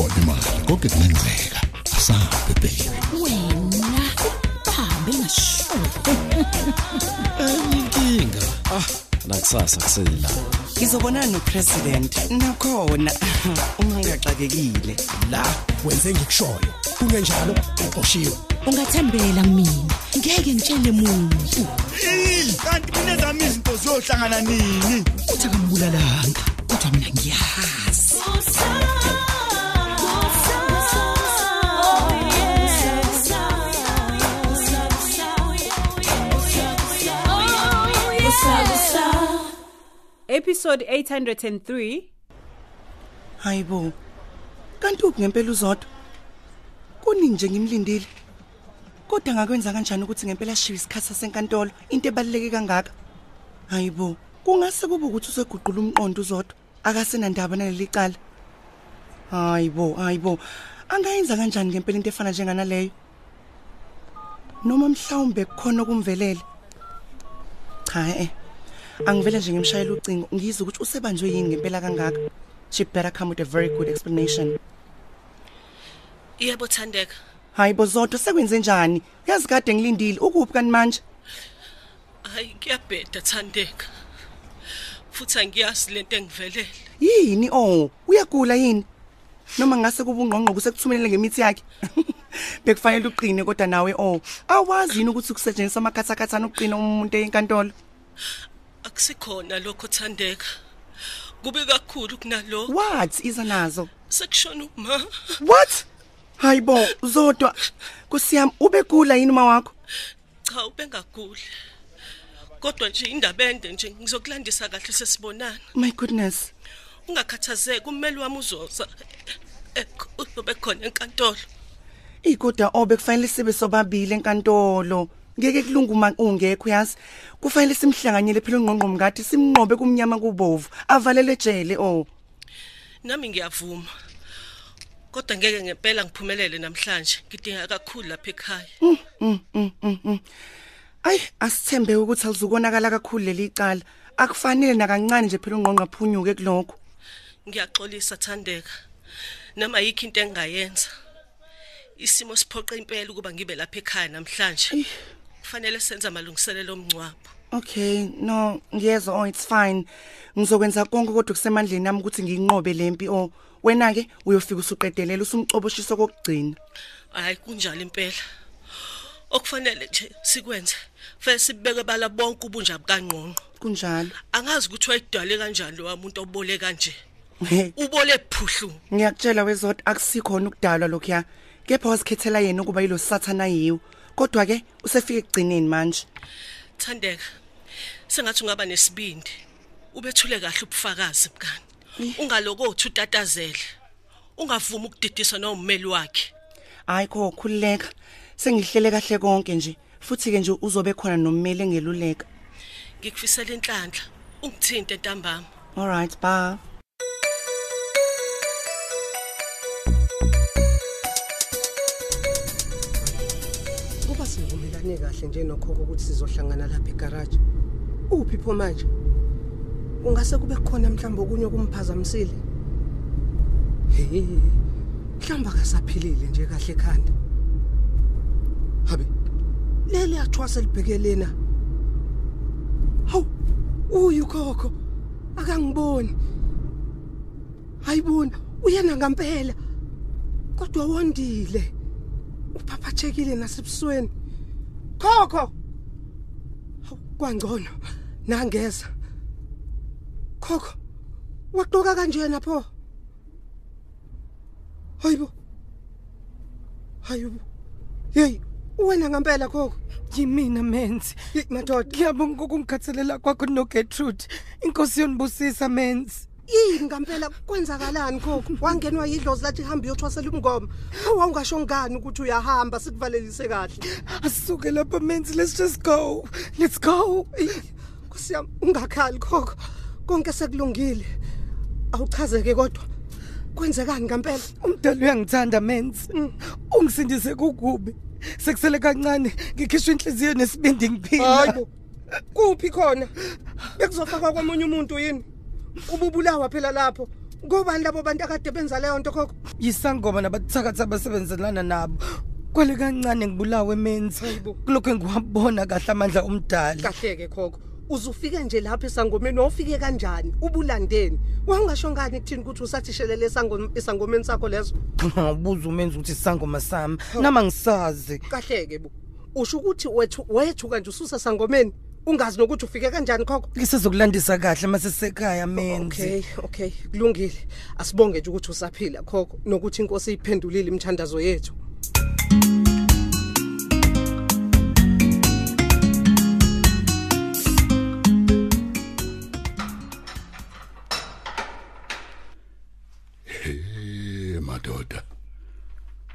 iyona imali konke kungenzeka asabe baby wena hambe ngasho inkinga ah nakusasa kusela ngizobonana nopresident nakhona. Uma ngiyaxakekile la wenze ngikushoyo. Kungenjalo uqoshiwe. Ungathembela mina. Ngeke ngitshele muntu. Kanti mina zami izinto ziyohlangana nini? Uthi akambulalanga. Kodwa mina ngiyazi. Episode 803 hayibo kanti uphi ngempela uzodwa? Kuningi nje ngimlindile. Kodwa ngakwenza kanjani ukuthi ngempela shiwe isikhathi sasenkantolo? Into ebaluleke kangaka? Hayibo kungase kube ukuthi useguqula umqondo uzodwa? Akasenandaba naleli cala. Hayibo hayibo angayenza kanjani ngempela into efana njenganaleyo? Noma mhlawumbe kukhona okumvelele? Cha eh. Angivele nje ngimshayela ucingo ngizwe ukuthi usebanjwe yini ngempela kangaka. She better come with a very good explanation. Yebo Thandeka. hayibo zodwa sekwenze njani? Yazi kade ngilindile ukuphi kanti manje? Hayi kuyabheda Thandeka. Futhi angiyazi lento engivelele. yini oh? Uyagula yini? Noma ngase kuba ungqongqo kusekuthumelele ngemithi yakhe? Bekufanele uqine kodwa nawe oh. Awazi yini ukuthi kusetshenziswa amakhathakhathana ukuqina umuntu enkantolo? Akusikhona lokho Thandeka. Kube kakhulu kunalo. what iza nazo Sekushona uma. what hayibo zodwa kusiyami ubegula yini uma wakho Cha ubengaguli. Kodwa nje indaba ende nje ngizokulandisa kahle sesibonana. my goodness Ungakhathazeki ummeli wami uzoza. Uzobe khona enkantolo. ikoda obe kufanele sibe sobabili enkantolo ngeke kulunga uma ungekho yazi kufanele simhlanganyele phela ungqongqo mngadi simnqobe kumnyama kubovu avalele ejele oh Nami ngiyavuma. Kodwa ngeke ngempela ngiphumelele namhlanje. Ngidinga kakhulu lapha ekhaya. Ay, asithembe ukuthi alizukonakala kakhulu leli icala. Akufanele nakancane nje phela ungqongqa phunyuke kuloko. Ngiyaxolisa Thandeka. Nama yikho into engayenza. Isimo siphoqa impela ukuba ngibe lapha ekhaya namhlanje. Kufanele senze amalungiselelo omncwabu. Okay, no, ngiyezwa oh it's fine. Ngizokwenza konke kodwa kusemandleni nami ukuthi ngiyinqobe lempi oh. Wena ke uyofika usuqedelela usumcoboshiso kokugcina. Hayi kunjalo impela. Okufanele nje sikwenze. Fese sibeke bala bonke ubunja bukanqonqo. Kunjalo. Angazi ukuthi wayidale kanjani lo muntu obole kanje. Ubole phuhlu. ngiyakutshela wezodwa akusikhona ukudalwa lokho. Kepha wasikhethela yena ukuba yilo sathana yiwo. Kodwa ke usefike ekugcineni manje. Thandeka. Sengathi ungaba nesibindi. Ubethule kahle ubufakazi bukani. Ungaloko uthi utatazele. Ungavumi ukudidiswa nommeli wakhe. Hayi kho khulileka. Sengihlele kahle konke nje. Futhi ke nje uzobe khona nommeli engeluleka. Ngikufisela inhlanhla. Ungithinte ntambama. All right, bye. Kahle nje nokhoko ukuthi sizohlangana lapha egarage. Uphi pho manje? Ungase kube khona mhlawumbe okunye kumphazamisile. Hey. Mhlawumbe akasaphilile nje kahle ekhanda. Habe. Leli athwase libhekelena. Haw. Uyu khokho. Akangiboni. Hayibona, uyena ngempela. Kodwa wondile. Uphaphathekile nasebusweni. Khokho. Kwangcono. Nangeza. Khokho. Waqoka kanjena pho. Hayibo. Hayibo. Hey, wena ngempela khokho. Yimina menzi. Madoda. Ngiyabonga ukungikhathalela kwakho no Gertrude. Inkosi yonibusisa menzi. Yini ngempela kwenzakalani khokho? Wangenwa yidlozi lathi hamba uyothwasela umngoma. Awungasho ngani ukuthi uyahamba sikuvalelise kahle. Asisuke lapha menzi let's just go. Let's go. Kusiyami ungakhali khokho. Konke sekulungile. Awuchazeke kodwa. Kwenzekani ngempela? Umdali uyangithanda menzi. Ungisindise kukubi. Sekusele kancane ngikhishwa inhliziyo nesibindi ngiphila. Hayibo. Kuphi khona? Bekuzofakwa komunye umuntu yini? Ububulawa phela lapho. ngobani labo bantu akade benza leyo nto khokho? Yisangoma nabathakathi abasebenzelana nabo. Kwale kancane ngibulawe menzi kulokho engiwabona kahle amandla omdali kahleke khokho. Uzufike nje lapha esangomeni wawufike kanjani? Ubulandeni. Wangasho ngani kuthini ukuthi usathishelele esangom- esangomeni sakho lezo ubuza umenzi ukuthi isangoma sami. Nama ngisazi. Kahleke bo. Usho ukuthi wethu wethu kanje ususa sangomeni. Ungazi nokuthi ufike kanjani khokho ngisezokulandisa kahle masesekhaya menzi okay okay kulungile asibonge nje ukuthi usaphila khokho nokuthi inkosi iphendulile imithandazo yethu Eh madoda.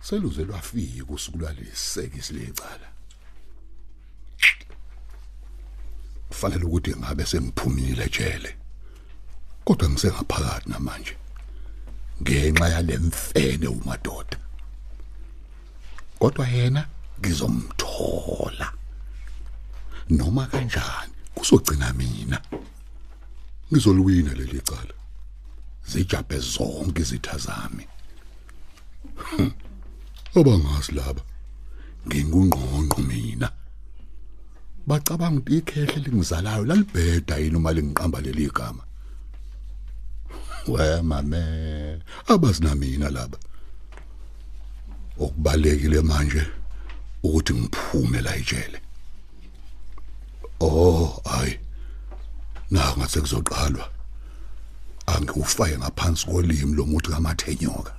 Seluze lwafika usuku lwalesekisi lecala. Kufanele ukuthi ngabe sengiphumile ejele. Kodwa ngisengaphakathi namanje. Ngenxa yalemfene umadoda. Kodwa yena ngizomthola. Noma kanjani kuzogcina mina. Ngizolwina leli cala. zijabhe zonke izitha zami abangazi laba ngingungqongqo mina bacabanga ukuthi ikhehle lingizalayo lalibheda yini uma lingiqamba leli gama? We mame abazina mina laba okubalekile manje ukuthi ngiphume la ejele oh ay na ngase kuzoqalwa. Angiwufaye ngaphansi kolimi lomuthi kamathenyoka.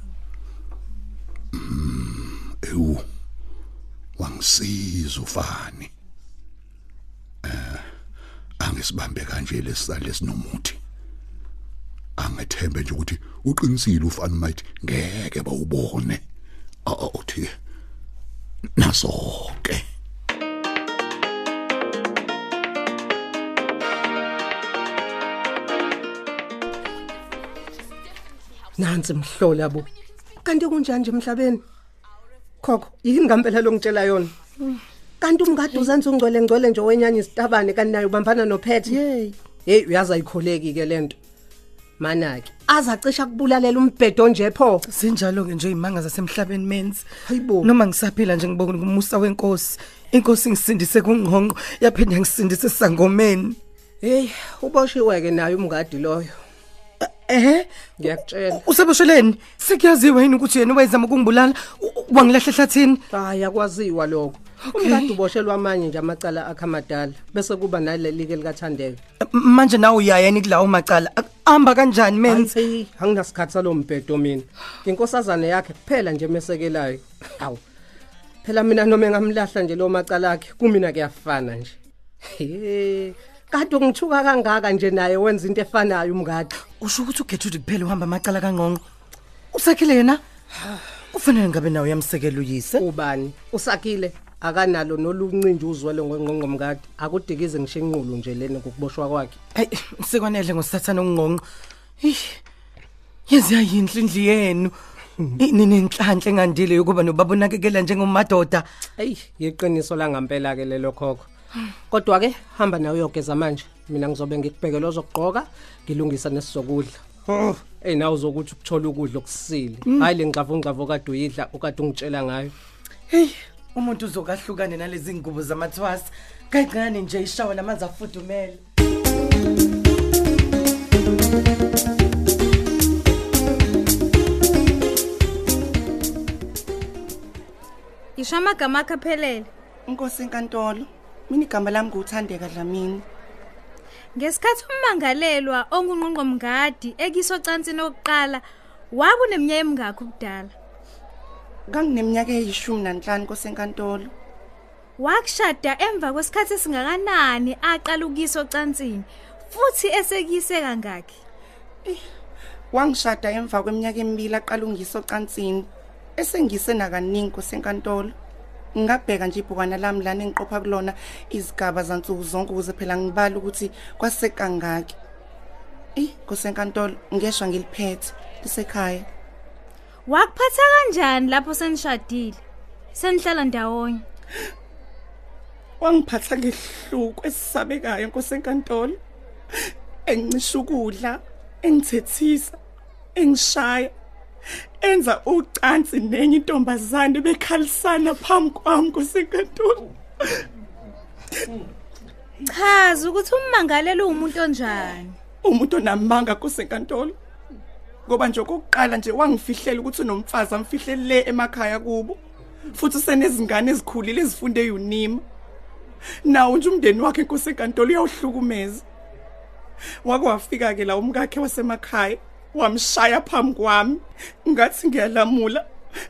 Mm ewu wangisiza ufani. Eh angisibambe kanje lesisale sinomuthi. Angethembe nje ukuthi uqinisile ufani might ngeke bawubone. Oh uthi nasoke. Nansi mhlola bo. Kanti kunjani nje emhlabeni? Khokho yini ngampela lo ngitshela yona? Kanti umngadi uzenza ungcwele ngcwele nje wenyanya isitabane kanti naye ubambana nophethe. Hey hey uyazi ayikholeki ke lento mana ke azacisha kubulalela umbhedo nje pho. Sinjalo ke nje imanga zasemhlabeni menzi. Hayibo noma ngisaphila nje ngibona umusa wenkosi inkosi ngisindise kungqonqo yaphinda ngisindise sangomeni. Hey uboshiwe ke naye umngadi loyo. Eh ngiyakutshela. Usebosheleni? Sekuyaziwa yini ukuthi yena wayezama ukungibulala? U- wangilahla ehlathini? Hayi akwaziwa lokho. Umngadi uboshelwa amanye nje amacala akhe amadala bese kuba naleli ke likathandeka M- manje nawe uyayeni kulawo macala Ak- ahamba kanjani menzi Hayi anginasikhathi salo mbhedo mina. Inkosazana yakhe kuphela nje mesekelayo. Awu. Phela mina noma engamlahla nje lo macala akhe kumina kuyafana nje. He. Kade ungithuka kangaka nje naye wenza into efanayo umngadi. usho ukuthi uGetrude kuphela uhamba amacala kangqonqo usakhile yena kufanele ngabe nawe uyamsekela uyise Ubani? Usakile akanalo noluncinje uzwele ngengqonqo mngadi. Akudikize ngisho inqulu nje lena ngokuboshwa kwakhe. Hayi sekwanele ngosathana ungqonqo. Ih. Yenziya yinhle indli yenu. Inini inhlanhle ngandile yokuba nobabonakekela njengomadoda. Ey, yiqiniso la ngempela ke lelo khokho. Kodwa ke hamba nawe uyogeza manje. Mina ngizobe ngikubhekela ozokugqoka, ngilungisa nesizokudla. Oh, hey nawe uzokuthi ukuthola ukudla okusile. Hayi le ngxavu ngxavu kade uyidla ukade ungitshela ngayo. Hey, umuntu uzokahlukane nalezi ngubo zamathwasa. Kayincane nje ishawa namanzi afudumele. Isho amagama akhe aphelele. Inkosi enkantolo, mina igama lami nguthandeka Dlamini. Ngesikhathi ummangalelwa ongunqonqo mngadi ekiso cansini oqala wakuneminyaka emingakho ubudala. Kangineminyaka eyishumi nanhlanu Nkosi enkantolo. Wakushada emva kwesikhathi esingakanani aqala ukuyiso cansini futhi esekise kangaki. Wangishada emva kweminyaka emibili aqala ungiso cansini. Esengise nakaningi Nkosi enkantolo. Ngingabheka nje ibhukwana lami lana engiqopha kulona izigaba zansuku zonke ukuze phela ngibala ukuthi kwasekangaki. Eh, Nkosi enkantolo, ngeshwa ngiliphethe lisekhaya. Wakuphatha kanjani lapho senishadile? Senihlala ndawonye. Wangiphatha ngehluko esisabekayo Nkosi enkantolo. Engicisha ukudla, engithethisa. engishaya enza ucansi nenye intombazane bekhalisana phambi kwami kusenkantolo chaza ukuthi ummangalelo umuntu onjani umuntu onamanga kusenkantolo ngoba nje okokuqala nje wangifihlela ukuthi unomfazi amfihlele le emakhaya kubo. Futhi usenezingane ezikhulile ezifunde eyunima nawo nje umndeni wakhe kusenkantolo uyawuhlukumeza. Wake wafika ke la umkakhe wasemakhaya wamshaya phambi kwami. Ngathi ngiyalamula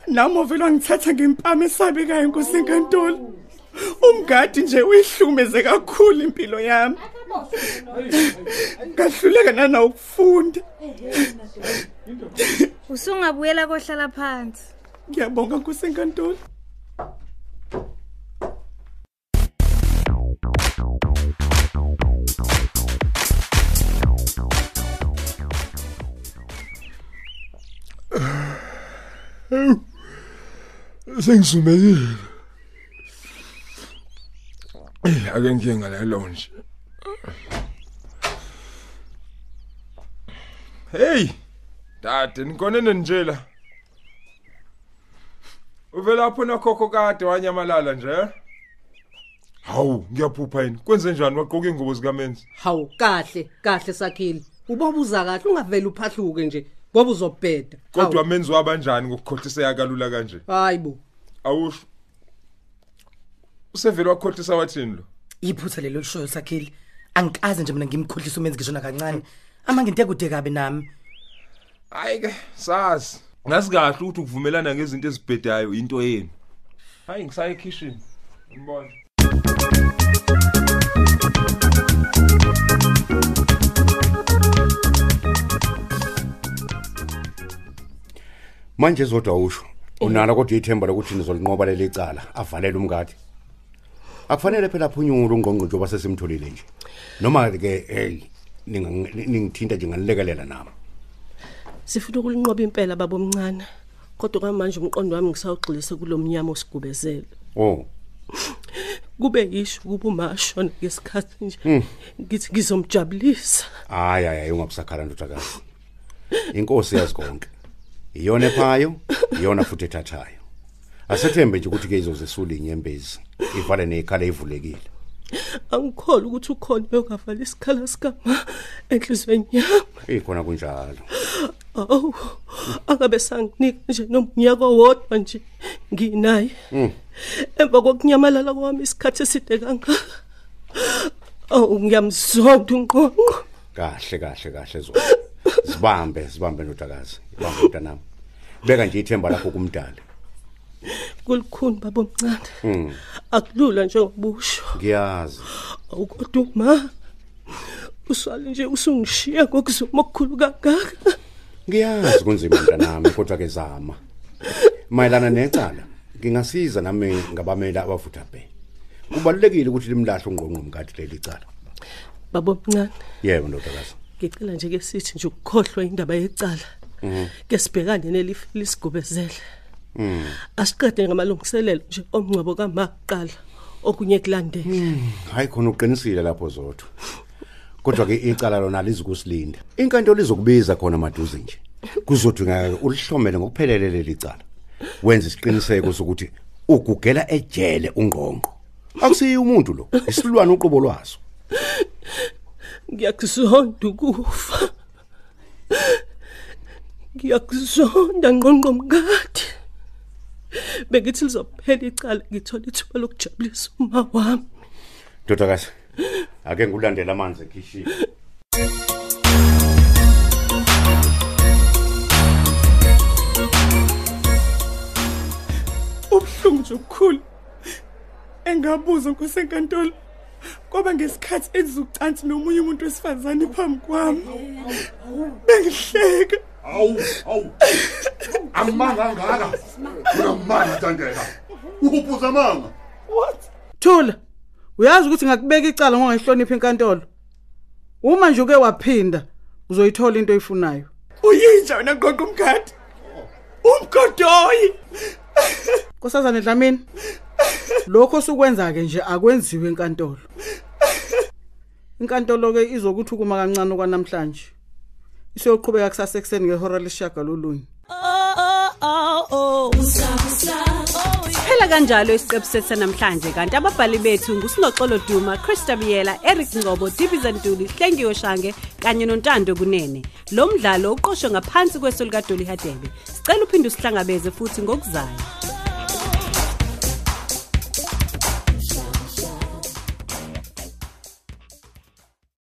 nami ovela wangithatha ngempama esabekayo nkosenkantolo umgadi nje uyihlumeze kakhulu impilo yami. Ngahluleka nana ukufunda usungabuyela kohlala phansi ngiyabonga nkosenkantolo Sengisumekile. Eh ake ngiye ngala lounge. Hey! Dade nikonene nje la. Uvela lapho nokhokho kade wanyamalala nje. Hawu, ngiyaphupha yini. Kwenze njani waqoka ingubo zikamenzi? Hawu kahle, kahle sakhile. Ubobuza kahle ungavela uphahluke nje ngoba uzobheda. Kodwa menzi wabanjani ngokukhohliseka kalula kanje? Hayibo. Awusho. Usevela wakhohlisa wathini lo? iphutha lelo lishoyo sakhile angikaze nje mina ngimkhohlisa umenzi ngishona kancane ama nginte kude kabe nami Hayi ke, sazi. Ngasikahle ukuthi ukuvumelana ngezinto ezibhedayo into yenu. Hayi ngisaye kitchen. Ngibona. manje zodwa usho unalo kodwa ithemba lokuthi nizolinqoba leli cala avalele umkade akufanele phela aphunyule ungqongqo njengoba sesimtholile nje noma ke hey ningithinta nje nganilekelela nami Sifuna ukulinqoba impela baba omncane. Kodwa kwamanje umqondo wami ngisawugxilise kulomnyama osigubezele. oh Kube yisho kuba umashona ngesikhathi nje. Mm. Ngithi ngizomjabulisa. hayi hayi ungabusakhala ndodakazi inkosi yazi konke iyona ephayo iyona futhi ethathayo asethembe nje ukuthi ke izozesula inyembezi ivale nekhala ivulekile Angikholwa ukuthi ukhona ongavala isikhala sikama enhlizweni yami. ikhona kunjalo Awu, angabe sanginika nje nomnyaka wodwa nje nginaye. Mm. Emva kokunyamalala kwami isikhathi eside kangaka. Awu ngiyamzonda unqonqo. kahle kahle kahle zona sibambe sibambe ndodakazi ibambe mntanami beka nje ithemba lakho kumdali Kulikhuni baba omncane. mm Akulula njengobusho. ngiyazi Awukodwa ma. Uswali nje usungishiya ngokuzuma okukhulu kangaka. ngiyazi kunzima mntanami kodwa ke zama mayelana necala ngingasiza nami ngabamela abavutha bhe kubalekile ukuthi limlahle ungqongqo mkade leli cala Baba omncane, yebo ndodakazi ngicela nje ke sithi nje ukukhohlwa indaba yecala. mhm Ke sibhekane nelifi lisigubezele. Asiqede ngamalungiselelo nje omncwabo kamaqala okunye kulandele. hayi khona uqinisile lapho zodwa kodwa ke icala lona lizukusilinda inkantolo izokubiza khona maduze nje kuzodingeka ulihlomele ngokuphelele leli cala wenza isiqiniseko sokuthi ugugela ejele ungqongqo akusiyi umuntu lo isilwane uqobo lwaso Ngiyakuzonda ukufa. Ngiyakuzonda ngqonqo mkade. Bengithi lizophela icala ngithola ithuba lokujabulisa uma wami. ndodakazi ake ngulandela amanzi ekhishini. Ubuhlungu nje obukhulu. Engabuza nkosenkantolo ngoba ngesikhathi enza ucansi nomunye umuntu wesifazane phambi kwami. Bengihleka. Awu awu amanga angaka unamanga tandela ukuphuza amanga what Thula. Uyazi ukuthi ngakubeka icala ngongayihlonipha inkantolo. Uma nje uke waphinda uzoyithola into oyifunayo. uyinja wena ngonke umgadi umgodoyi Nkosazana Dlamini. Lokho osukwenza ke nje akwenziwe enkantolo. Inkantolo ke izokuthi kuma kancane kwanamhlanje. Isiyoqhubeka kusasa ekseni ngehora leshaga lolunye. Siphela kanjalo isiqebu sethu namhlanje kanti ababhali bethu nguSinoxolo Duma, Christa Biyela, Eric Ngobo, Dibiza Ntuli, Hlengiwe Shange kanye noNtando Kunene. Lo mdlalo uqoqwwe ngaphansi kweso lika Dolly Hadebe. Sicela uphinde usihlangabeze futhi ngokuzayo.